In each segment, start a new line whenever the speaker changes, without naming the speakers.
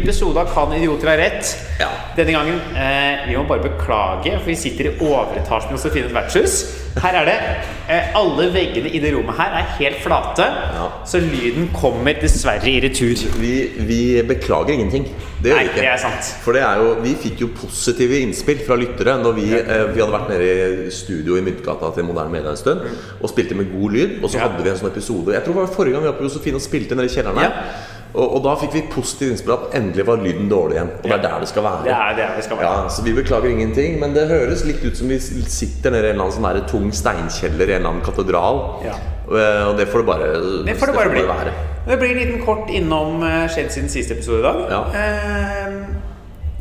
episode av Kan idioter ha rett.
Ja.
Denne gangen eh, Vi må bare beklage, for vi sitter i overetasjen hos Sofines vertshus. Her er det eh, Alle veggene i det rommet her er helt flate,
Ja.
så lyden kommer dessverre i retur.
Vi, vi beklager ingenting. Det gjør vi ikke.
det er sant.
For det er jo, vi fikk jo positive innspill fra lyttere når vi, eh, vi hadde vært nede i studio i Myntgata til Moderne Media en stund og spilte med god lyd. Og så
Ja.
hadde vi en sånn episode Jeg tror det var forrige gang vi var på Josefine og spilte nede i kjelleren her.
Ja.
Og, og da fikk vi positivt innspill at endelig var lyden dårlig igjen. Og det er der det skal være.
Det er der det skal være.
Ja, så vi beklager ingenting, men det høres litt ut som vi sitter nede i en eller annen sånn der tung steinkjeller i en eller annen katedral.
Ja.
Eh, Og det får det bare,
Det får det bare bli.
være.
Det blir en liten kort innom eh, skjedd siden siste episode i dag.
Ja.
Eh,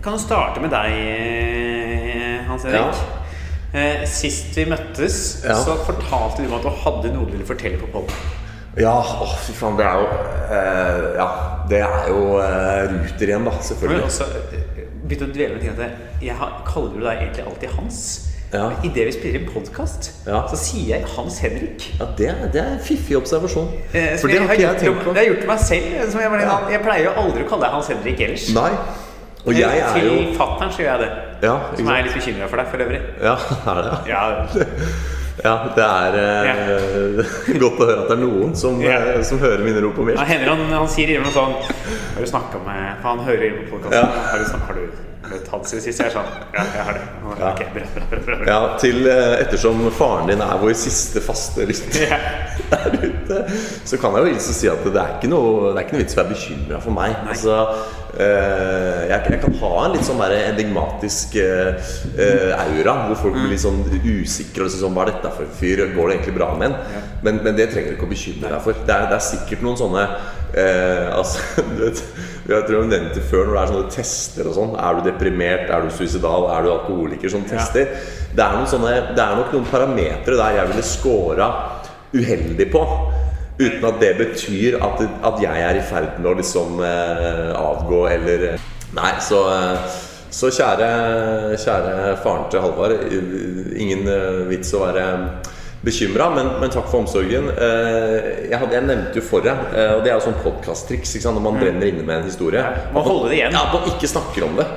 kan du starte med deg, eh, Hans Erik. Eh, sist vi møttes,
Ja.
så fortalte du meg at du hadde noe du ville fortelle på podden.
Ja, å, fy faen, det er jo eh, Ja, det er jo eh, Ruter igjen, da, selvfølgelig.
også eh, begynte å dvele med ting at jeg har, kaller jo deg egentlig alltid Hans.
Ja.
Idet vi spiller inn podkast,
Ja.
så sier jeg Hans Henrik.
Ja, det, er- det er en fiffig observasjon.
Eh,
For det har ikke jeg tenkt på.
Det har jeg gjort meg selv. Som jeg,
Ja.
jeg pleier jo aldri å kalle deg Hans Henrik ellers.
Nei. Og jeg er
Til
jo
fatter'n så gjør jeg det.
Ja,
Som er litt bekymra for deg for øvrig.
Ja, er det ja?
Ja,
det er eh, godt å høre at det er noen som, eh, som hører mine rop
om
hjelp.
Ja, han, han sier noe sånn Har du snakka med For han hører inn på podkasten.
Ja.
Har, du snakket- har du møtt Hans siden sist? Jeg er sånn Ja, jeg har det.
Ja.
Bra, bra, bra.
Ja, til eh, Ettersom faren din er vår siste faste lytter
Ja.
der ute, så kan jeg jo hilse si at det er ikke noe, det er ikke noe vits å være bekymra for meg. Altså, Uh, jeg, jeg kan ha en litt sånn der enigmatisk eh, aura, hvor folk blir litt sånn usikre. Og sånn, Hva er dette for en fyr? Går det egentlig bra med en? Men, men det trenger du ikke å bekymre deg for. Det er, det er sikkert noen sånne altså, du vet, Jeg tror jeg nevnte før når det er sånne tester og sånn. Er du deprimert? Er du suicidal? Er du alkoholiker? Sånne
Ja.
tester. Det er, sånne, det er nok noen parametere der jeg ville scora uheldig på. Uten at det betyr at, at jeg er i ferd med å liksom eh, avgå eller eh, Nei, så, eh, så kjære, kjære faren til Halvard. Ingen eh, vits å være bekymra, men, men takk for omsorgen. Eh, jeg, hadde, jeg nevnte jo for deg, eh, og det er jo sånn podkast-triks når man brenner inne med en historie.
Man holder det igjen.
Ja, man ikke snakker om det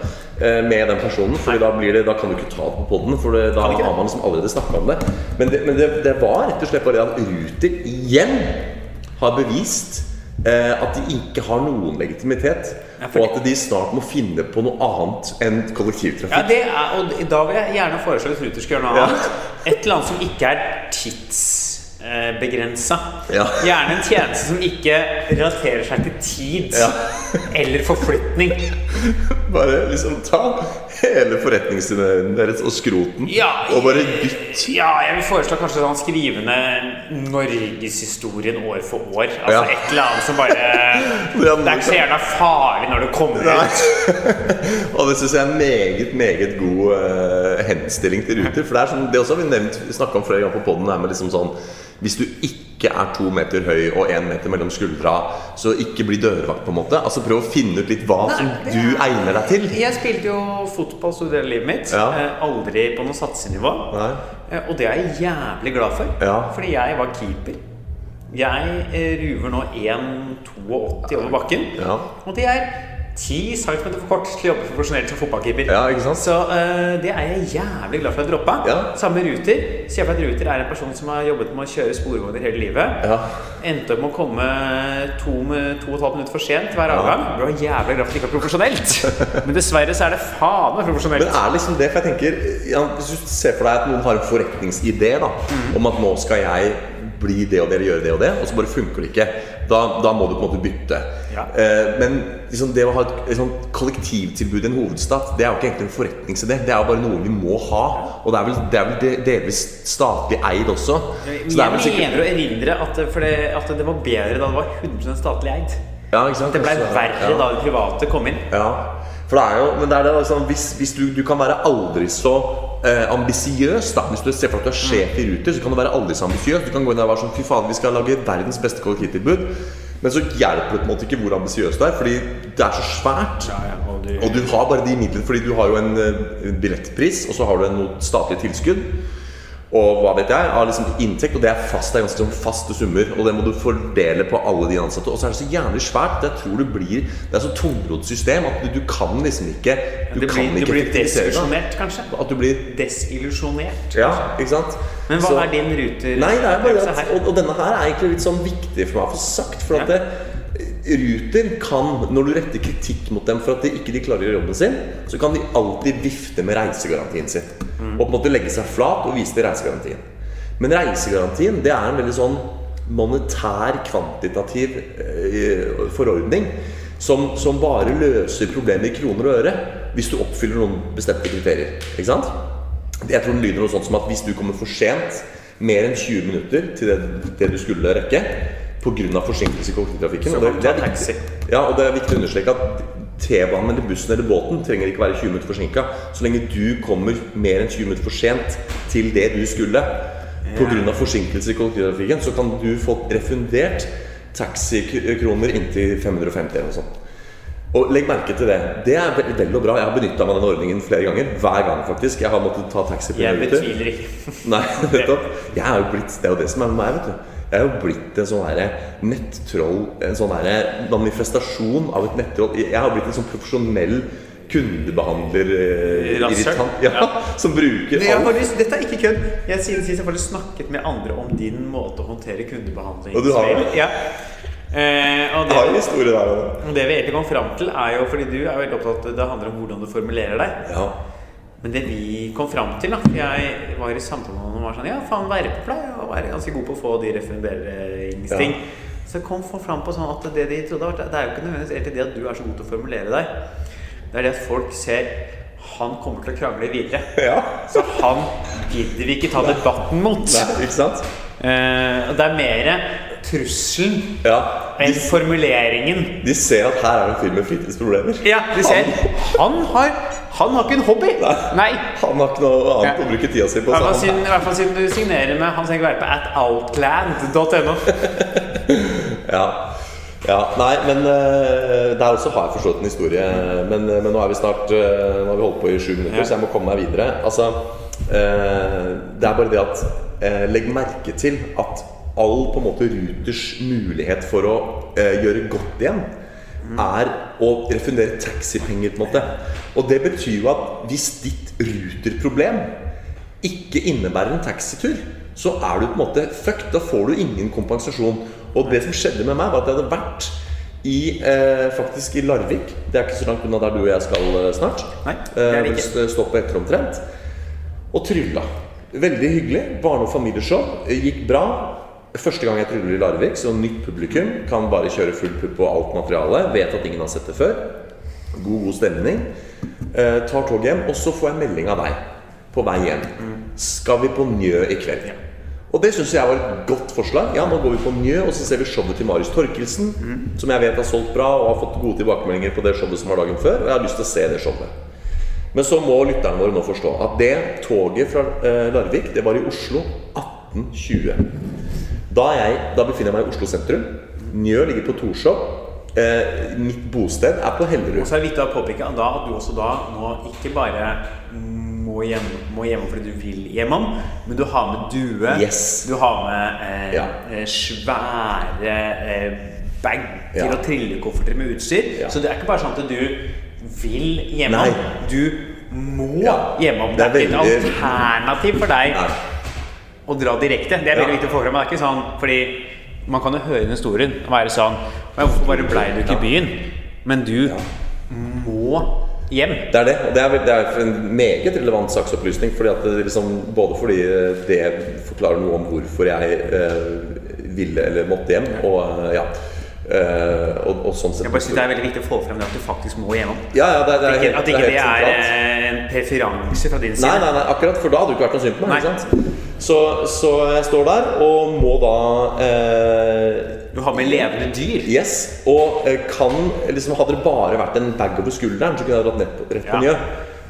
eh, med den personen. Fordi da, det, da kan du ikke ta det på poden, for det, da har man liksom allerede snakka om det. Men, det, men det, det var rett og slett bare det at Ruter igjen har bevist eh, at de ikke har noen legitimitet.
Ja,
Og at de snart må finne på noe annet enn
Ja,
kollektivtrafikk.
det er, og da vil jeg gjerne foreslå at Ruter skal gjøre noe
Ja.
annet. Et eller annet som ikke er tidsbegrensa.
Ja.
Gjerne en tjeneste som ikke relaterer seg til tid
Ja.
eller forflytning.
Bare liksom ta hele forretningsideen deres og skroten
Ja,
og bare bytt.
Ja, jeg vil foreslå kanskje sånn skrivende norgeshistorien år for år. Altså
Ja.
et eller annet som bare Det er ikke så gjerne farlig når det kommer
Nei.
ut.
Og det syns jeg er en meget meget god uh, henstilling til Ruter. For det er sånn, det også har vi nevnt snakka om flere ganger på poden. Er med liksom sånn Hvis du ikke er to meter høy og én meter mellom skuldra, så ikke bli dørvakt, på en måte. Altså Prøv å finne ut litt hva som du
er-
egner deg til.
Jeg spilte jo fotball store deler av livet mitt.
Ja.
Eh, aldri på noe satsenivå.
Nei.
Eh, og det er jeg jævlig glad for.
Ja.
Fordi jeg var keeper. Jeg eh, ruver nå 1,82 over bakken.
Ja.
Og det er 10 centimeter for kort til å jobbe profesjonelt som fotballkeeper.
Ja?
Så uh, det er jeg jævlig glad for at jeg droppa.
Ja.
Samme Ruter. Sier at Ruter er en person som har jobbet med å kjøre sporvogner hele livet.
Ja.
Endte opp med å komme to, med to og et halvt minutt for sent hver
Ja.
avgang. Du er jævlig glad for at det ikke er profesjonelt. Men dessverre så er det faen meg profesjonelt.
Men er liksom det, for jeg tenker ja, Hvis du ser for deg at noen har en forretningsidé da,
Mm.
om at nå skal jeg bli det og det eller gjøre det og det, og så bare funker det ikke, da, da må du på en måte bytte.
Ja.
Eh, men liksom det å ha et, liksom, kollektivtilbud i en hovedstad, det er jo ikke egentlig en forretningsidé. Det er jo bare noe vi må ha. Og det er vel, det er vel delvis statlig eid også. Så
Jeg
det er vel sikkert
mener å erindre at, det- at det var bedre da det var 100 statlig eid.
ja?
Det ble verre da det private kom inn.
Ja, for det er jo Men det er det liksom, hvis, hvis du, du kan være aldri så eh, ambisiøs Hvis du ser for deg at du er sjef i Ruter, så kan du være aldri så ambisiøs. Du kan gå inn der og være sånn Fy faen, vi skal lage verdens beste kollektivtilbud. Men så hjelper det på en måte ikke hvor ambisiøs du er, fordi det er så svært.
og du,
Og du har bare de midlene, fordi du har jo en eh, billettpris, og så har du en noe statlig tilskudd. Og hva vet jeg, av liksom inntekt. Og det er fast, det er ganske sånn faste summer. Og det må du fordele på alle de ansatte. Og så er det så jævlig svært. Jeg tror du blir Det er så tungrodd system at du, du kan liksom ikke Du
blir,
kan
ikke du blir desillusjonert, kanskje?
At du blir
Desillusjonert.
Ja, ikke sant?
Men hva
Så-
er din ruter?
Nei, det er bare at, og, og denne her er egentlig litt sånn viktig for meg å få sagt. For at
Ja.
det, Ruter kan, når du retter kritikk mot dem for at de ikke klarer å gjøre jobben sin, så kan de alltid vifte med reisegarantien sin.
Mm.
Og på en måte legge seg flat og vise til reisegarantien. Men reisegarantien det er en veldig sånn monetær, kvantitativ eh, forordning som, som bare løser problemer i kroner og øre hvis du oppfyller noen bestemte kriterier. Ikke sant? Jeg tror den lyder noe sånt som at hvis du kommer for sent mer enn 20 minutter til det, det du skulle rekke pga. forsinkelse i kollektivtrafikken
Så
og det, det er viktig. Ja, og det er viktig å understreke at T-banen eller bussen eller båten trenger ikke være 20 minutter forsinka. Så lenge du kommer mer enn 20 minutter for sent til det du skulle pga. forsinkelse i kollektivtrafikken, så kan du få refundert taxikroner inntil 550 eller noe sånt. Og legg merke til det. Det er veldig, og bra. Jeg har benytta meg av den ordningen flere ganger. Hver gang, faktisk. Jeg har måttet ta taxi
Jeg betviler ikke.
Nei, nettopp. Jeg er jo blitt, det er jo det som er med meg, vet du. Jeg er jo blitt en sånn herre nettroll, en sånn herre manifestasjon av et nettroll. Jeg har blitt en sånn profesjonell kundebehandler eh, irritant ja,
Ja.
som bruker alt.
faktisk, dette er ikke kødd. Jeg siden sist har faktisk snakket med andre om din måte å håndtere kundebehandling
Og du har det?
Ja. Eh, og
Jeg har en
det,
historie der òg.
det vi egentlig kom fram til, er jo fordi du er jo veldig opptatt Det handler om hvordan du formulerer deg.
Ja.
Men det vi kom fram til, da Jeg var i samtale med noen og var sånn Ja, faen, verpepleie og være ganske god på å få de refunderingsting.
Ja.
Så kom folk fram på sånn at det de trodde var Det er jo ikke nødvendigvis egentlig det at du er så god til å formulere deg. Det er det at folk ser han kommer til å krangle videre.
ja.
Så han gidder vi ikke ta debatten mot.
Nei, ikke sant?
Eh, det er mer trusselen
Ja.
enn formuleringen.
de ser at her er det en fyr med fritidsproblemer.
Ja, de ser Han har, han har ikke en hobby! Nei.
Han har ikke noe annet
Ja.
å bruke tida si
I
på.
hvert fall siden, i hvert fall siden du signerer med Hans Henrik Verpe at outland.no.
ja. ja. Nei, men uh, der også har jeg forstått en historie. Men, men nå er vi snart uh, Nå har vi holdt på i sju minutter,
Ja.
så jeg må komme meg videre. Altså, uh, det er bare det at eh, Legg merke til at all på en måte Ruters mulighet for å eh, gjøre godt igjen er å refundere taxipenger. på en måte Og det betyr jo at hvis ditt Ruter-problem ikke innebærer en taxitur, så er du på en måte fucked. Da får du ingen kompensasjon. Og det som skjedde med meg, var at jeg hadde vært i, eh, faktisk i Larvik. Det er ikke så langt unna der du og jeg skal eh, snart.
Nei, det er det
Eh,
ikke.
st- Stoppet etter omtrent. Og trylla. Veldig hyggelig. Barne- og familieshow. Eh, Gikk bra. Første gang jeg tryller i Larvik, så nytt publikum. Kan bare kjøre full pupp på alt materialet. Vet at ingen har sett det før. God, god stemning. Eh, tar toget hjem, og så får jeg melding av deg på vei hjem. Skal vi på Njø i kveld? Og det syns jeg var et godt forslag. Ja, nå går vi på Njø, og så ser vi showet til Marius Torkelsen, som jeg vet har solgt bra og har fått gode tilbakemeldinger på det showet som var dagen før. Og jeg har lyst til å se det showet. Men så må lytterne våre nå forstå at det toget fra eh, Larvik, det var i Oslo 1820. Da, jeg, da befinner jeg meg i Oslo sentrum. Njø ligger på Torshov. Eh, mitt bosted er på Hellerud.
Og så er det viktig å påpeke da at du også da nå ikke bare må hjem, må hjem fordi du vil hjemom, men du har med due.
Yes.
Du har med eh,
Ja.
eh, svære eh, bager
Ja.
og trillekofferter med utstyr.
Ja.
Så det er ikke bare sånn at du vil hjemom. Du må
Ja.
hjemom.
Det
Det
er
er ikke et alternativ for deg
Nei.
Å dra direkte. Det er veldig
Ja.
viktig å få fram. Det er ikke sånn, fordi man kan jo høre den historien og være sånn «Men Hvorfor bare blei du ikke i byen? Men du må hjem.
Det er det. og Det er, det er en meget relevant saksopplysning. Fordi at det liksom, både fordi det forklarer noe om hvorfor jeg eh, ville eller måtte hjem, og eh, ja. Eh, og, og sånn sett
Jeg bare synes Det er veldig viktig å få frem det at du faktisk må igjennom.
Ja, ja, det, det er helt,
at
det
ikke
er
det er eh, en preferanse fra din side.
Nei, nei, nei, akkurat for da hadde du ikke vært noe synd på meg. Så, så jeg står der og må da eh,
Du har med levende dyr.
Yes, og eh, kan liksom, Hadde det bare vært en bag over skulderen, så kunne jeg dratt ned, på, rett på
Ja.
Njø.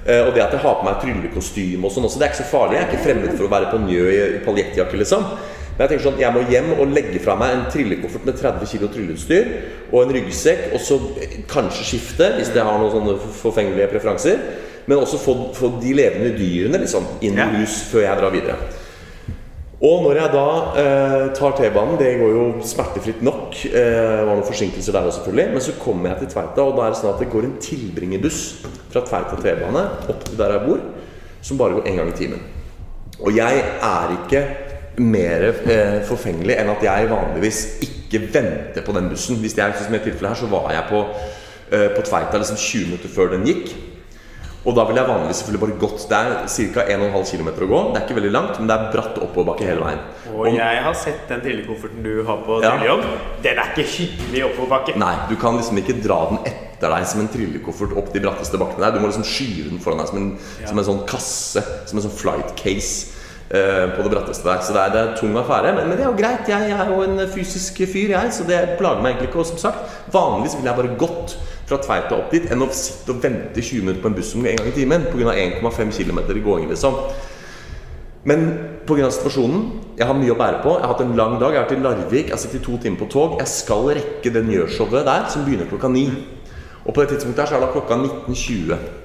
Eh, og det at jeg har på meg tryllekostyme og sånn også, det er ikke så farlig. Jeg er ikke fremmed for å være på Njø i, i paljettjakke, liksom. Men jeg tenker sånn, jeg må hjem og legge fra meg en trillekoffert med 30 kg trylleutstyr og en ryggsekk, og så eh, kanskje skifte, hvis jeg har noen sånne forfengelige preferanser. Men også få, få de levende dyrene liksom inn
Ja.
i hus før jeg drar videre. Og når jeg da eh, tar T-banen, det går jo smertefritt nok eh, var noen forsinkelser der også, selvfølgelig. Men så kommer jeg til Tveita, og da er det sånn at det går en tilbringerbuss fra Tveita T-bane opp til der jeg bor, som bare går én gang i timen. Og jeg er ikke mer eh, forfengelig enn at jeg vanligvis ikke venter på den bussen. Hvis jeg, som i tilfellet her, så var jeg på, eh, på Tveita liksom 20 minutter før den gikk. Og da ville jeg vanligvis selvfølgelig bare gått. Det er ca. 1,5 km å gå. Det er ikke veldig langt, men det er bratt oppoverbakke hele veien.
Og jeg har sett den trillekofferten du har på
Ja.
trillejobb. Den er ikke hyggelig oppoverbakke.
Nei, du kan liksom ikke dra den etter deg som en trillekoffert opp de bratteste bakkene der. Du må liksom skyve den foran deg som en, som en sånn kasse. Som en sånn flight case på det bratteste der. Så det er, det er tung affære. Men, men det er jo greit. Jeg, jeg er jo en fysisk fyr, jeg, så det plager meg egentlig ikke. Og som sagt, vanligvis ville jeg bare gått fra Tveita opp dit enn å sitte og vente 20 minutter på en buss som går en gang i timen pga. 1,5 km i gåing, liksom. Men pga. situasjonen Jeg har mye å bære på. Jeg har hatt en lang dag. Jeg har vært i Larvik. Jeg har sittet i to timer på tog. Jeg skal rekke det Njø-showet der, som begynner klokka ni. Og på det tidspunktet her så er det klokka 19.20.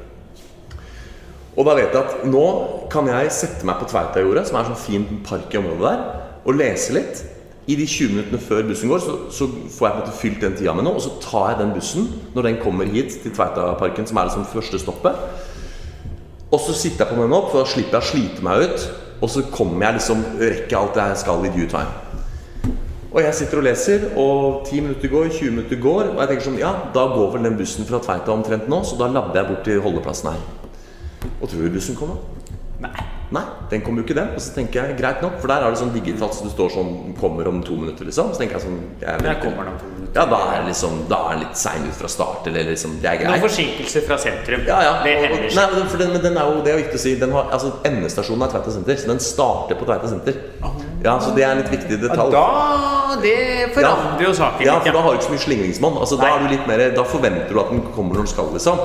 Og da vet jeg at nå kan jeg sette meg på Tveitajordet, som er en sånn fin park i området der, og lese litt. I de 20 minuttene før bussen går, så, så får jeg på en måte fylt den tida med noe. Og så tar jeg den bussen når den kommer hit til Tveitaparken, som er liksom første stoppet. Og så sitter jeg på den opp, for da slipper jeg å slite meg ut. Og så kommer jeg liksom rekker alt jeg skal i due time. Og jeg sitter og leser, og 10 minutter går, 20 minutter går. Og jeg tenker sånn, ja, da går vel den bussen fra Tveita omtrent nå, så da labber jeg bort til holdeplassen her. Og tror du bussen kommer?
Nei.
Nei, den kommer jo ikke den. Og så tenker jeg, greit nok, for der er det sånn digitalt så du står sånn 'kommer om to minutter', liksom. Så tenker jeg sånn jeg
Der kommer den om to minutter.
Ja, da er det liksom Da er den litt sein ut fra start, eller liksom Det er
Noen
greit.
forsinkelser fra sentrum.
Ja, ja.
Det hender
Nei, for den, men den er jo, det er jo viktig å si den har, altså Endestasjonen er Tveita senter, så den starter på Tveita senter. Ja, Så det er en litt viktig detalj.
da Det forandrer jo saken
Ja, for da har du ikke så mye slingringsmonn. Altså, da, er du litt mer, da forventer du at den kommer når den skal, liksom.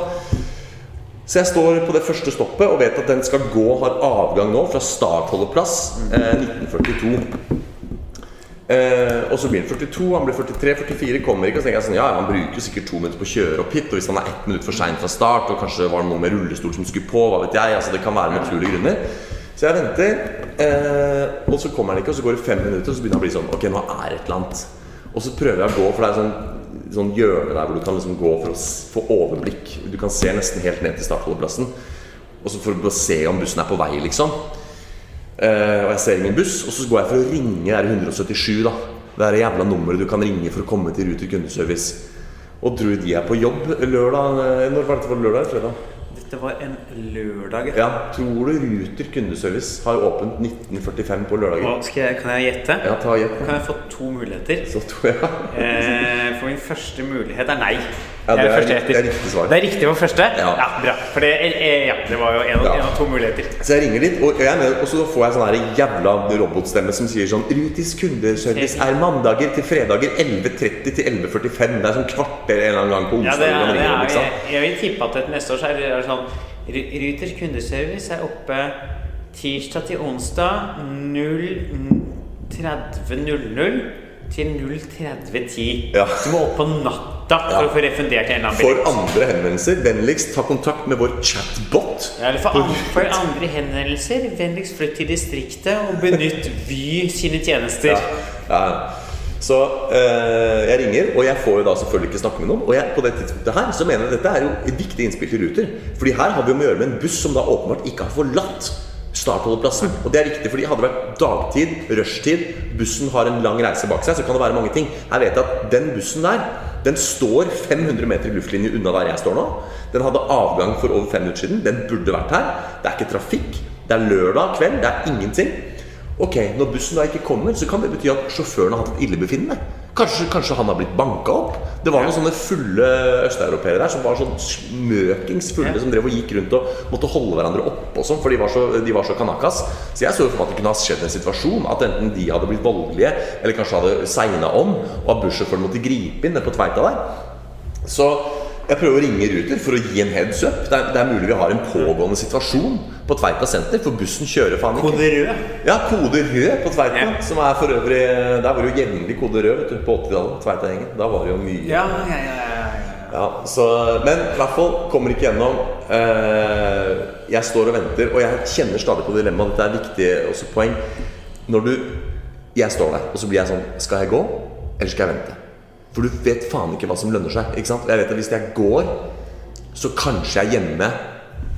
Så jeg står på det første stoppet og vet at den skal gå, har avgang nå fra startholdeplass eh, 1942. Eh, og så blir han 42, han blir 43, 44, kommer ikke. Og så tenker jeg sånn, ja, han bruker sikkert to minutter på å kjøre opp hit. Og hvis han er ett minutt for sein fra start, og kanskje var det noe med rullestol som skulle på, hva vet jeg. altså Det kan være naturlige grunner. Så jeg venter, eh, og så kommer han ikke, og så går det fem minutter, og så begynner han å bli sånn Ok, nå er det et eller annet. Og så prøver jeg å gå, for det er sånn, sånn hjørne der hvor du kan liksom gå for å få overblikk. Du kan se nesten helt ned til startholdeplassen. Og så for å se om bussen er på vei, liksom. Eh, og jeg ser ingen buss, og så går jeg for å ringe der er 177, da. Det er det jævla nummeret du kan ringe for å komme til Ruter kundeservice. Og tror du de er på jobb lørdag? eh, Når var dette for lørdag? eller Fredag?
Dette var en lørdag.
Ja, tror du Ruter kundeservice har åpent 1945 på lørdager?
Kan jeg gjette?
Ja, ta gjett.
Kan jeg få to muligheter?
Så tror jeg
Eh, min første mulighet er nei.
Ja, det er det er riktig svar.
Det er riktig for første?
Ja.
bra. For det, eh, ja, det var jo en, av-
Ja.
en av to muligheter.
Så jeg ringer litt, og, jeg med, og så får jeg sånn her jævla robotstemme som sier sånn Rutis kundeservice er mandager til fredager 11.30 til 11.45. Det er sånn kvarter en eller annen gang på
Ja, det er,
ringer
er, jeg, jeg vil tippe at neste år så er det sånn Ruters kundeservice er oppe tirsdag til onsdag 030.00 til 030.10.
Ja.
Du må opp på natta for å få refundert en eller annen
For andre henvendelser, vennligst ta kontakt med vår chatbot.
Ja, eller for, an, for andre henvendelser, vennligst flytt til distriktet og benytt Vy sine tjenester.
Ja. Ja. Så øh, jeg ringer, og jeg får jo da selvfølgelig ikke snakke med noen. Og jeg, på det tidspunktet her så mener jeg at dette er jo et viktig innspill til Ruter. Fordi her har vi med å gjøre med en buss som da åpenbart ikke har forlatt startholdeplassen. Og det er riktig, fordi hadde det vært dagtid, rushtid, bussen har en lang reise bak seg, så kan det være mange ting. Jeg vet at den bussen der, den står 500 meter i luftlinje unna der jeg står nå. Den hadde avgang for over fem minutter siden. Den burde vært her. Det er ikke trafikk. Det er lørdag kveld. Det er ingenting. Ok, Når bussen da ikke kommer, så kan det bety at sjåføren har hatt et illebefinnende. Kanskje, kanskje han har blitt banka opp. Det var noen sånne fulle østeuropeere der som var sånn smøkings fulle, som drev og gikk rundt og måtte holde hverandre oppe og sånn, for de var så, de var så kanakas. Så jeg så for meg at det kunne ha skjedd en situasjon at enten de hadde blitt voldelige, eller kanskje hadde segna om, og at bussjåføren måtte gripe inn nede på Tveita der. Så jeg prøver å ringe Ruter for å gi en heads up. Det er, det er mulig vi har en pågående situasjon på Tveita senter, for bussen kjører faen ikke.
Kode rød.
Ja, kode rød på Tveita.
Ja.
Som er for øvrig Der var det jo jevnlig kode rød vet du, på 80-tallet. Tveita-gjengen. Da var det jo mye
Ja, ja, ja, ja, ja.
så, Men i hvert fall kommer ikke gjennom. Eh, jeg står og venter, og jeg kjenner stadig på dilemmaet. Dette er viktig også poeng. når du Jeg står der, og så blir jeg sånn Skal jeg gå, eller skal jeg vente? For du vet faen ikke hva som lønner seg. Ikke sant? Jeg vet at Hvis jeg går, så kanskje jeg er hjemme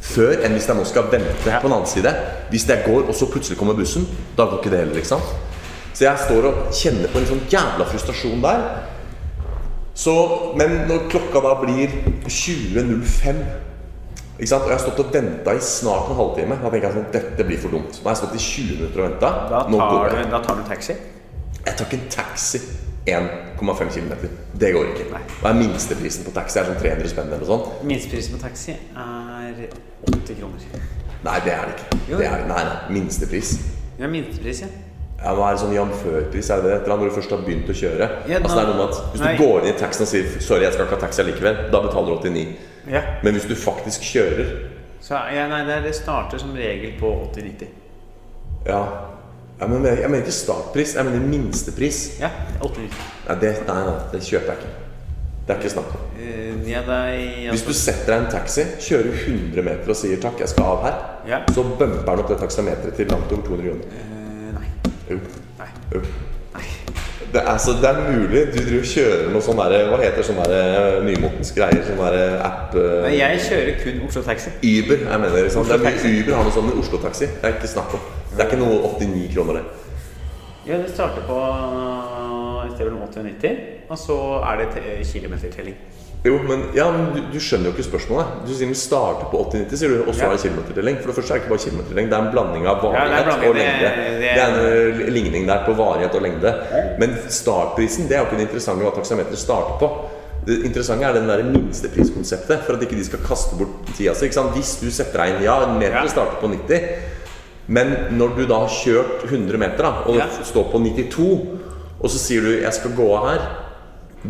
før enn hvis jeg nå skal vente på den annen side. Hvis jeg går, og så plutselig kommer bussen, da går ikke det heller. ikke sant? Så jeg står og kjenner på en sånn jævla frustrasjon der. Så, men når klokka da blir 20.05 ikke sant? Og jeg har stått og venta i snart en halvtime. Da tenker jeg sånn, dette blir for dumt. Nå har jeg stått i 20 minutter og venta.
Da tar, du, da tar du taxi.
Jeg tar ikke en taxi 1,5 km. Det går ikke.
Nei.
Hva er minsteprisen på taxi? Er sånn 300 spenn eller noe sånt?
Minsteprisen på taxi er 80 kroner.
Nei, det er det ikke.
Jo.
Det er, nei, nei, minstepris.
Ja, minstepris, ja.
Ja, Hva er det sånn jamførpris? Er det et eller annet når du først har begynt å kjøre?
Ja,
altså, det er noe med at Hvis
nei.
du går inn i taxien og sier 'sorry, jeg skal ikke ha taxi allikevel', da betaler du 89.
ja.
Men hvis du faktisk kjører
Så ja, nei, det, det starter som regel på 80-90.
Ja, ja men jeg, mener ikke startpris, jeg mener minstepris.
Ja, 80-90.
Nei, det, nei, nei, det kjøper jeg ikke. Det er ikke snakk om.
Eh, ja, er
Hvis du setter deg i en taxi, kjører 100 meter og sier 'takk, jeg skal av her',
Ja.
så bumper den opp det taksameteret til langt over 200 kroner.
Uh, Nei.
Jo.
Nei.
jo. Det er, så, det er mulig du driver og kjører noe sånn der, Hva heter sånne der, eh, nymotens greier? Sånn der app eh,
Nei, jeg kjører kun Oslo Taxi.
Uber. jeg mener liksom. Det er Uber har noe sånn med Oslo Taxi. Det er ikke snakk om. Det er ikke noe 89 kroner, det.
Ja, det starter på et sted mellom 80 og 90, og så er det te- kilometertelling.
Jo, men, ja, men du, du skjønner jo ikke spørsmålet. Du sier den starter på 80-90, sier du, og så
Ja.
er det kilometertelling. For det første er det ikke bare kilometertelling, det er en blanding av varighet
ja,
og lengde.
det-
Det er en ligning der på varighet og lengde. Men startprisen det er jo ikke det interessante hva taksameteret starter på. Det interessante er den der minstepriskonseptet, for at ikke de skal kaste bort tida si. Hvis du setter deg inn Ja, meteret
Ja.
starter på 90, men når du da har kjørt 100 meter, da, og
Ja.
står på 92, og så sier du 'jeg skal gå av her',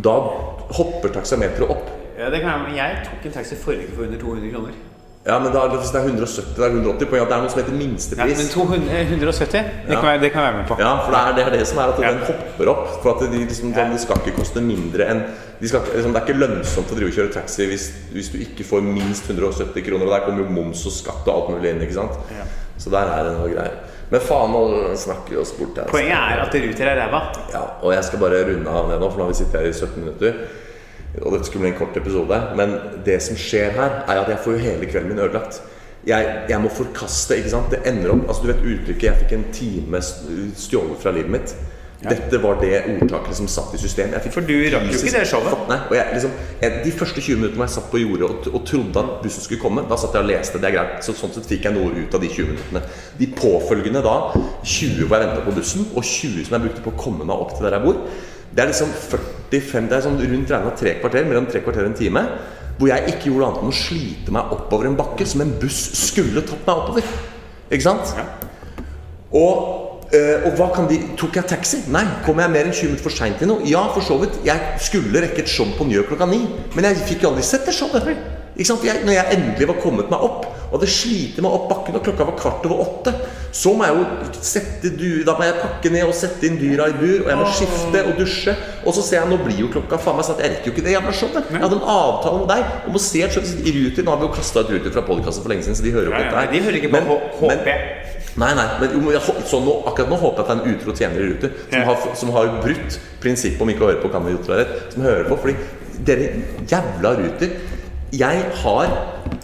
da hopper taksameteret opp.
Ja, det kan jeg, jeg tok en taxi forrige uke for under 200 kroner.
Ja, men da, hvis det er 170 det er 180 poeng, det er noe som heter minstepris.
Ja, men 200, eh, 170, det,
Ja.
kan jeg, det kan jeg være med på.
Ja, for det er, det er det som er at
Ja.
den hopper opp. For at de, liksom, sånn, Det skal ikke koste mindre enn de skal, liksom, Det er ikke lønnsomt å drive og kjøre taxi hvis, hvis du ikke får minst 170 kroner. Og der kommer jo moms og skatt og alt mulig inn. ikke sant?
Ja.
Så der er det noe greier. Men faen, nå snakker vi oss bort her.
Poenget er at Ruter er ræva.
Ja, og jeg skal bare runde av det nå, for nå har vi sittet her i 17 minutter. Og dette skulle bli en kort episode. Men det som skjer her, er at jeg får jo hele kvelden min ødelagt. Jeg, jeg må forkaste, ikke sant. Det ender opp Altså, du vet uttrykket 'jeg fikk en time stjålet fra livet mitt'. Dette var det ordtaket som satt i system.
For du rakk jo ikke det showet.
Nei, og jeg, liksom, jeg, De første 20 minuttene jeg satt på jordet og, og trodde at bussen skulle komme, da satt jeg og leste. Det er greit. Så sånn sett fikk jeg noe ut av de 20 minuttene. De påfølgende da, 20 hvor jeg venta på bussen, og 20 som jeg brukte på å komme meg opp til der jeg bor, det er liksom 45 Det er sånn rundt regna tre kvarter, mellom tre kvarter og en time, hvor jeg ikke gjorde annet enn å slite meg oppover en bakke som en buss skulle tatt meg oppover. Ikke sant?
Ja.
Og, eh, og hva kan de Tok jeg taxi? Nei. Kom jeg mer enn 20 minutter for seint til noe? Ja, for så vidt. Jeg skulle rekke et show på Njø klokka ni, men jeg fikk jo aldri sett det showet. Ikke sant? Jeg, når jeg endelig var kommet meg opp, og det sliter meg opp bakken, og klokka var kvart over åtte, så må jeg jo sette dyr, Da må jeg pakke ned og sette inn dyra i bur, og jeg må skifte og dusje. Og så ser jeg nå blir jo klokka faen meg sånn at jeg rekker jo ikke det jævla showet. Jeg hadde en avtale med deg om å se et show i Ruter. Nå har vi jo kasta ut Ruter fra podkasten for lenge siden, så de hører jo
ja,
dette her.
de hører ikke på
Men-
H-
men-
HP.
Nei, nei, men jeg, så nå, akkurat nå håper jeg at det er en utro tjener i rute som, har, som har brutt prinsippet om ikke å høre på kan vi rett, som hører på. Fordi dere jævla ruter Jeg har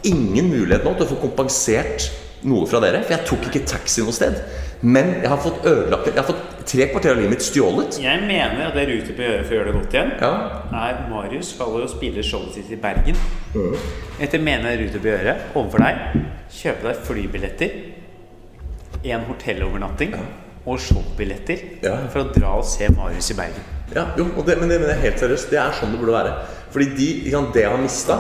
ingen mulighet nå til å få kompensert noe fra dere, for jeg tok ikke taxi noe sted. Men jeg har fått ødelagt Jeg har fått tre kvarter av livet mitt stjålet.
Jeg mener at det Ruter bør gjøre for å gjøre det godt igjen,
Ja.
er Marius skal jo spille showet sitt i Bergen.
Mm.
Etter mener jeg Ruter bør gjøre overfor deg, kjøpe deg flybilletter, en hotellovernatting og showbilletter
Ja.
for å dra og se Marius i Bergen.
Ja, jo, det, men det mener helt seriøst. Det er sånn det burde være. Fordi de, ikke det jeg har mista,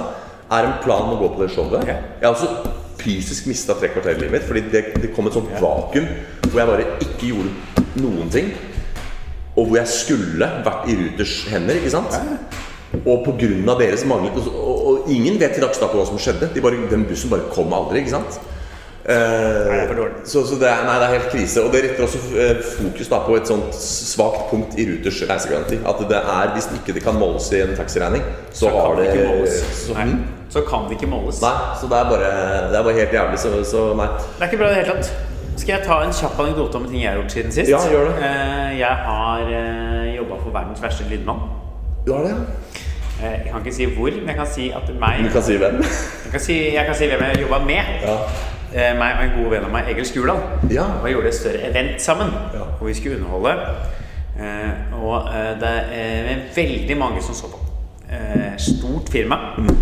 er en plan om å gå på det showet.
Okay.
Jeg har også fysisk mista tre kvarter i livet mitt. Fordi det, det kom et sånt vakuum hvor jeg bare ikke gjorde noen ting. Og hvor jeg skulle vært i Ruters hender, ikke sant? Og på grunn av deres mangel og, og, og ingen vet til dags dato hva som skjedde. De bare, den bussen bare kom aldri, ikke sant? Eh,
dårlig.
så, så det, er, nei, det er helt krise. Og det retter også eh, fokus da på et sånt svakt punkt i Ruters reisegaranti. At det er, hvis ikke det kan måles i en taxiregning, så,
Så
har
det
det så,
Nei,
Mm.
så kan det ikke måles.
Nei, så det er bare, det er bare helt jævlig. Så, så nei.
Det er ikke bra i det hele tatt. Skal jeg ta en kjapp anekdote om en ting jeg har gjort siden sist?
Ja, gjør det.
Eh, Jeg har uh, jobba for verdens verste lydmann.
Du har det, ja?
Eh, Jeg kan ikke si hvor, men jeg kan si at meg
Du kan si hvem?
Jeg kan si, jeg kan si hvem jeg jobba med.
Ja.
Eh, Meg og en god venn av meg, Egil Skurdal.
Ja.
Og gjorde et større event sammen.
Ja.
Hvor vi skulle underholde. Eh, Og eh, det er veldig mange som så på. Eh, Stort firma. Mm.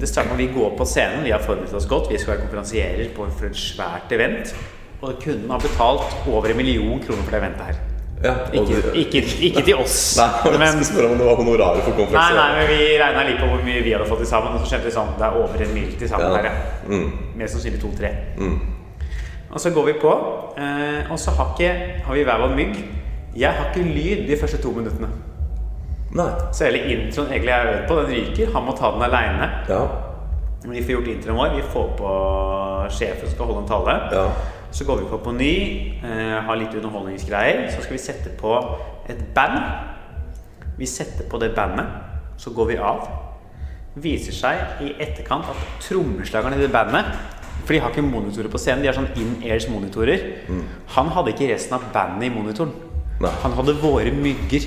Det starter med vi går på scenen. Vi har forberedt oss godt. Vi skal være konferansierer på et svært event. Og kunden har betalt over en million kroner for det eventet her.
Ja.
Ikke,
du-
ikke, ikke til oss.
Nei, jeg
men,
spørre om det var honoraret for
nei, nei, men vi regna litt på hvor mye vi hadde fått til sammen. Og så skjønte vi sånn det er over en mil til sammen
Ja.
her, ja.
Mm.
Mest sannsynlig to-tre. Og så går vi på, eh, og så har, ikke, har vi hver vår mygg. Jeg har ikke lyd de første to minuttene.
Nei.
Så hele introen egentlig jeg har øvd på, den ryker. Han må ta den aleine.
Ja.
Vi får gjort introen vår. Vi får på sjefen som skal holde en tale.
Ja.
Så går vi på på ny, eh, har litt underholdningsgreier. Så skal vi sette på et band. Vi setter på det bandet, så går vi av. Viser seg i etterkant at trommeslageren i det bandet For de har ikke monitorer på scenen, de har sånn in-airs-monitorer. Han hadde ikke resten av bandet i monitoren.
Nei.
Han hadde våre mygger.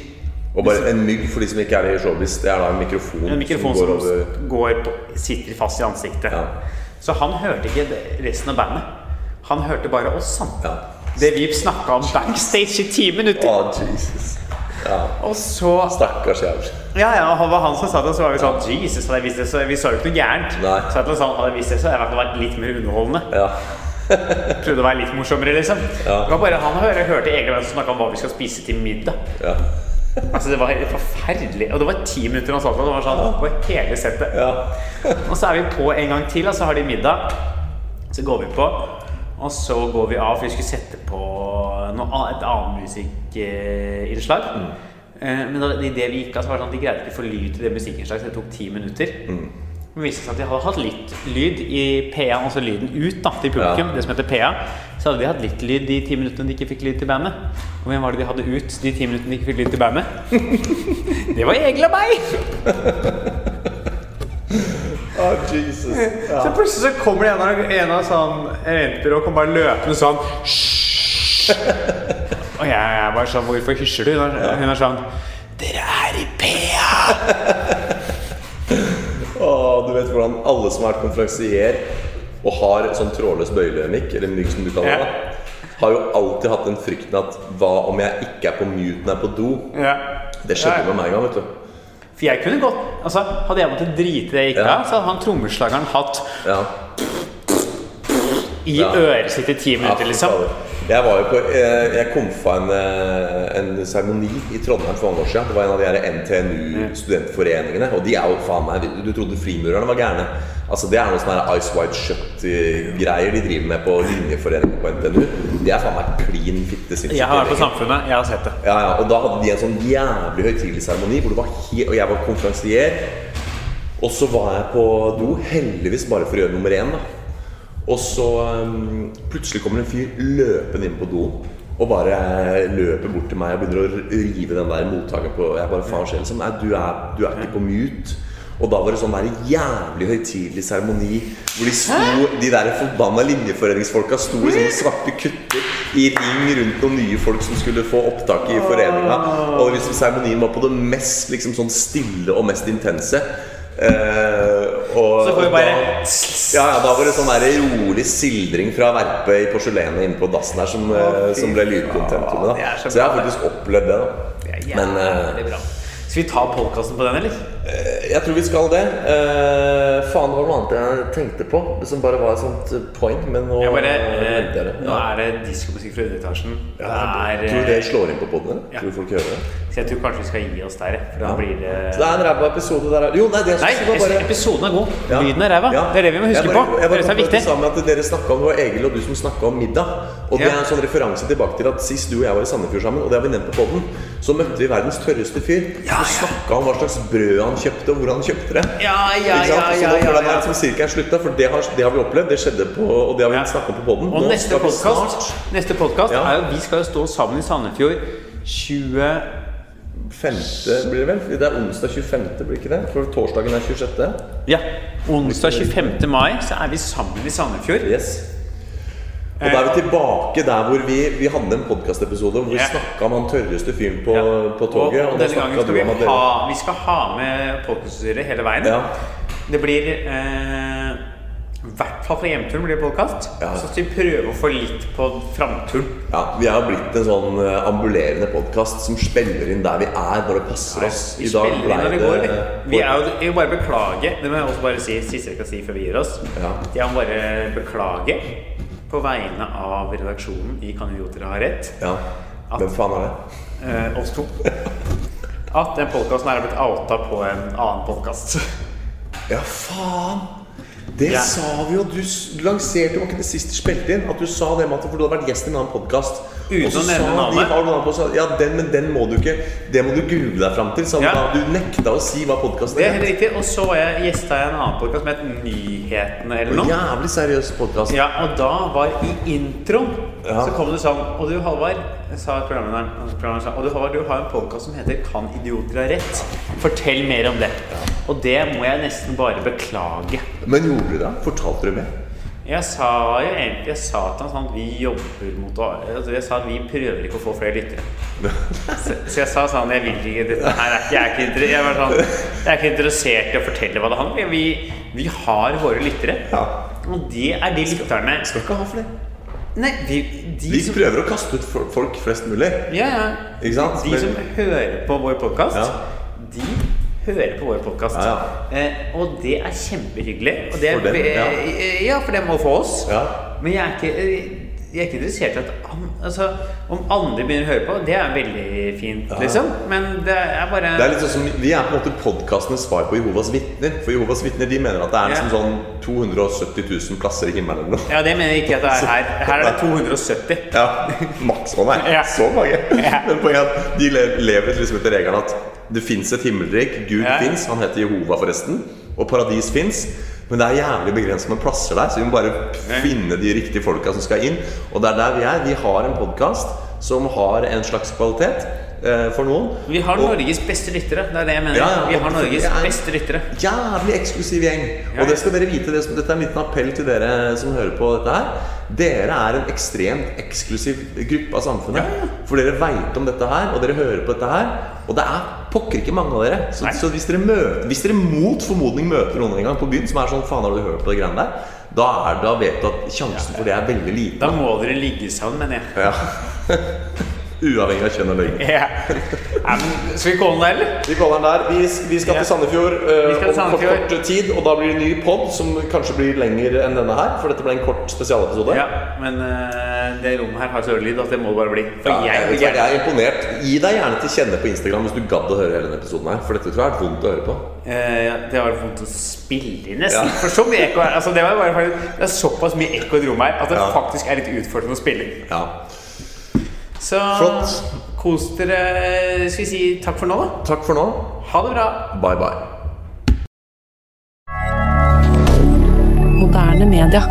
Og bare en mygg, for de som ikke er i showbiz, det er da en mikrofon,
En mikrofon
som
som
går over
går på, sitter fast i ansiktet.
Ja.
Så han hørte ikke resten av bandet. Han hørte bare oss, han.
Ja.
Det vi snakka om backstage i ti minutter.
Å, Jesus. Ja.
Og så
Stakkars jævel.
Ja, ja, og han var han som sa det, så var vi sånn Jesus, hadde jeg visst det, så vi sa jo ikke noe gærent.
Nei.
Så at sånn, hadde jeg visst det, så hadde jeg fall vært litt mer underholdende.
Ja.
Prøvde å være litt morsommere, liksom.
Ja.
Det var bare han hørte, hørte egentlig hvem som snakka om hva vi skal spise til middag.
Ja.
Altså, Det var helt forferdelig. Og det var ti minutter han sa det. Det var sånn på hele settet.
ja.
Og så er vi på en gang til, og så har de middag. Så går vi på, og så går vi av, for vi skulle sette på noe, et annet musikkinnslag. Mm. Men da, i det vi gikk av, så var det sånn at de greide ikke å få lyd til det musikkinnslaget, så det tok ti minutter. Det viste seg at de hadde hatt litt lyd i PA, altså lyden ut da, til publikum,
Ja.
det som heter PA. Så hadde de hatt litt lyd de ti minuttene de ikke fikk lyd til bandet. Og hvem var det de hadde ut de ti minuttene de ikke fikk lyd til bandet? det var Egil og meg!
Å, Jesus. Ja.
Så plutselig så kommer det en av, en av sånn eventbyrå og kommer bare løpende sånn! Og jeg, jeg bare sånn Hvorfor hysjer du? Hun er, hun er sånn Dere er i PA!
oh, du vet hvordan alle som har vært konferansier og har sånn trådløs bøylemikk, eller mygg som du kaller det,
yeah.
har jo alltid hatt den frykten at hva om jeg ikke er på mute når jeg er på do?
Yeah.
Det skjedde
yeah.
med meg en gang, vet du.
For jeg kunne godt Altså, Hadde jeg måttet drite det jeg gikk av, så hadde han trommeslageren hatt
Ja.
i øret sitt i ti minutter, liksom.
Jeg var jo på eh, Jeg komfa en, eh, en seremoni i Trondheim for mange år siden. Det var en av de NTNU-studentforeningene. Og de er jo faen meg Du trodde frimurerne var gærne. Altså Det er noe sånn Ice White Shut-greier de driver med på linjeforeningen på NTNU. De er faen meg klin fitte sinnssykt.
Jeg har vært på. Samfunnet. Jeg har sett det.
Ja, ja, og da hadde de en sånn jævlig høytidelig seremoni hvor det var he Og jeg var konferansier. Og så var jeg på do, heldigvis bare for å gjøre nummer én. da Og så um, plutselig kommer en fyr løpende inn på doen. Og bare løper bort til meg og begynner å rive den der mottakeren på Jeg bare faen skjer liksom Nei, du er, du er ikke på mute. Og da var det sånn der jævlig høytidelig seremoni hvor de sto, de der forbanna linjeforeningsfolka sto i sånne svarte kutter i ring rundt noen nye folk som skulle få opptak i foreninga. Og liksom seremonien var på det mest liksom sånn stille og mest intense. Eh, og,
Så får vi bare
da, ja, ja, da var det sånn der rolig sildring fra verpe i porselenet inne på dassen her som, oh, som ble lydkontentumet.
så
jeg har faktisk opplevd det. da
Det er
Men eh,
jævlig bra. Skal vi ta podkasten på den, eller?
jeg tror vi skal det. Eh, faen, det var noe annet jeg tenkte på som bare var et sånt point poeng, men nå
bare,
eh,
eh, nå er det diskomusikk fra underetasjen.
Ja,
Det
tror du det
eh,
slår inn på poden?
Ja.
Tror du folk hører det?
Så jeg tror kanskje vi skal gi oss der, for da
Ja.
blir det
Så det er en ræva episode der Jo, nei, det
Nei,
bare
episoden er god.
Ja.
Lyden er ræva.
Ja.
Det er det vi må huske
jeg bare,
på.
Jeg bare
er
på
viktig.
at dere snakket om, Det var Egil og du som snakka om middag. Og det er en sånn referanse tilbake til at sist du og jeg var i Sandefjord sammen, og det har vi nevnt på podden, så møtte vi verdens tørreste fyr.
Ja,
og snakka om hva slags brød han kjøpte, og hvor han kjøpte det.
Ja, ja, ja, ja,
ja,
ja,
jeg
ja.
som sirkelen slutta, for det har, det har vi opplevd. Det skjedde på, og det har vi
Ja.
snakket om på podden.
Og
Nå
neste podkast er jo Vi skal jo stå sammen i Sandefjord 20
Femte blir det vel? Det er onsdag 25., blir ikke det? For torsdagen er 26.
Ja. Onsdag 25. mai så er vi sammen i Sandefjord.
Yes. Og da er vi tilbake der hvor vi, vi hadde en podkastepisode hvor vi
yeah.
snakka om han tørreste fyren på,
Ja.
på toget.
Og,
Og,
og denne gangen skal vi ha Vi skal ha med podkaststyret hele veien.
Ja.
Det blir eh, hvert fall fra hjemturen blir det podkast.
Ja.
Så skal vi prøve å få litt på framturen.
Ja, Vi har blitt en sånn eh, ambulerende podkast som spiller inn der vi er når det passer oss.
Vi
I
spiller inn når det går. Vi er jo, bare beklage Det må jeg også bare si siste jeg skal si før vi gir oss.
Ja.
Jeg må bare beklage på vegne av redaksjonen i Kan idioter ha rett,
Ja.
At-
Hvem faen er det?
eh, oss to, at den podkasten her er blitt outa på en annen podkast.
Ja, faen! Det
Ja.
sa vi jo. Du lanserte jo ikke det sist du spilte inn. At du sa det, Matti, for du hadde vært gjest i en annen podkast.
Uten å nevne navnet.
Ja, den, men den må du ikke Det må du google deg fram til. Så
Ja.
da, du nekta å si hva podkasten
Det helt riktig. Og så gjesta jeg en annen podkast som het Nyhetene eller noe.
Jævlig seriøs podkast.
Ja, og da var i introen
Ja.
Så kom det sånn Og du Halvard, sa programlederen Og du Halvard, du har en podkast som heter 'Kan idioter ha rett'? Fortell mer om det. Og det må jeg nesten bare beklage.
Men gjorde du det? Fortalte du mer?
Jeg sa jo egentlig Jeg sa til ham sånn at vi jobber mot altså Jeg sa at vi prøver ikke å få flere lyttere. Så, så jeg sa sånn Jeg vil ikke dette her er ikke, jeg, er ikke, inter- jeg, sånn, jeg er ikke interessert i å fortelle hva det handler om. Vi, vi har våre lyttere.
Ja.
Og det er de lytterne
Skal ikke ha flere.
Nei, vi, de
Vi
som
prøver å kaste ut folk flest mulig.
Ja, ja. De
Men-
som hører på vår podkast,
Ja.
de hører på vår podkast.
Ja,
eh, og det er kjempehyggelig. Og det er,
For dem, ja.
eh, ja, for dem og for oss.
Ja.
Men jeg er ikke, jeg er ikke interessert i at an- altså, Om andre begynner å høre på, det er veldig fint, liksom. Men det er bare
Det er litt sånn Vi er på en måte podkastenes svar på Jehovas vitner. For Jehovas vitner de mener at det er
Ja.
sånn 270 000 plasser i himmelen eller noe.
Ja, det mener jeg ikke at det er her. Her er det 270.
Ja, maks å nei.
Ja.
Så mange.
Ja.
Men poenget er at de lever liksom etter regelen at det fins et himmelrik, Gud
Ja.
fins, han heter Jehova forresten, og paradis fins. Men det er jævlig begrenset med plasser der, så vi må bare finne de riktige folka som skal inn. Og det er der vi er. Vi har en podkast som har en slags kvalitet eh, for noen.
Vi har
Og-
Norges beste lyttere. Det er det jeg mener.
Ja, ja,
vi har Norges beste lyttere.
Jævlig eksklusiv gjeng.
Ja.
Og det skal dere vite. Det dette er en liten appell til dere som hører på dette her. Dere er en ekstremt eksklusiv gruppe av samfunnet. For dere veit om dette her, og dere hører på dette her. Og det er pokker ikke mange av dere. Så, så hvis, dere møter, hvis dere mot formodning møter noen en gang på byen som er sånn Faen, har du hørt på det greiene der? Da, er, da vet du at sjansen for det er veldig liten.
Da må dere ligge sammen, mener jeg.
Ja. Uavhengig av kjønn og løgn.
Ja. Ja, men skal vi calle den, eller?
Vi caller den der. Vi, vi skal til Sandefjord
uh,
om kort, kort tid. Og da blir det ny pod som kanskje blir lenger enn denne her. For dette ble en kort spesialepisode.
Ja, men uh, det rommet her har så høy lyd at det må bare bli. For
Ja, jeg,
jeg, jeg,
jeg er imponert. Gi deg gjerne til kjenne på Instagram hvis du gadd å høre hele denne episoden her. For dette tror jeg er vondt å høre på.
eh, det vært vondt å spille inn, nesten.
Ja.
For så mye ekko. Altså, det, var bare, det er såpass mye ekko i rommet her at det faktisk er litt utfordrende å spille inn.
Ja.
Så
Flott.
Kos dere. Skal vi si takk for nå, da?
Takk for nå.
Ha det bra.
Bye, bye.
Moderne media.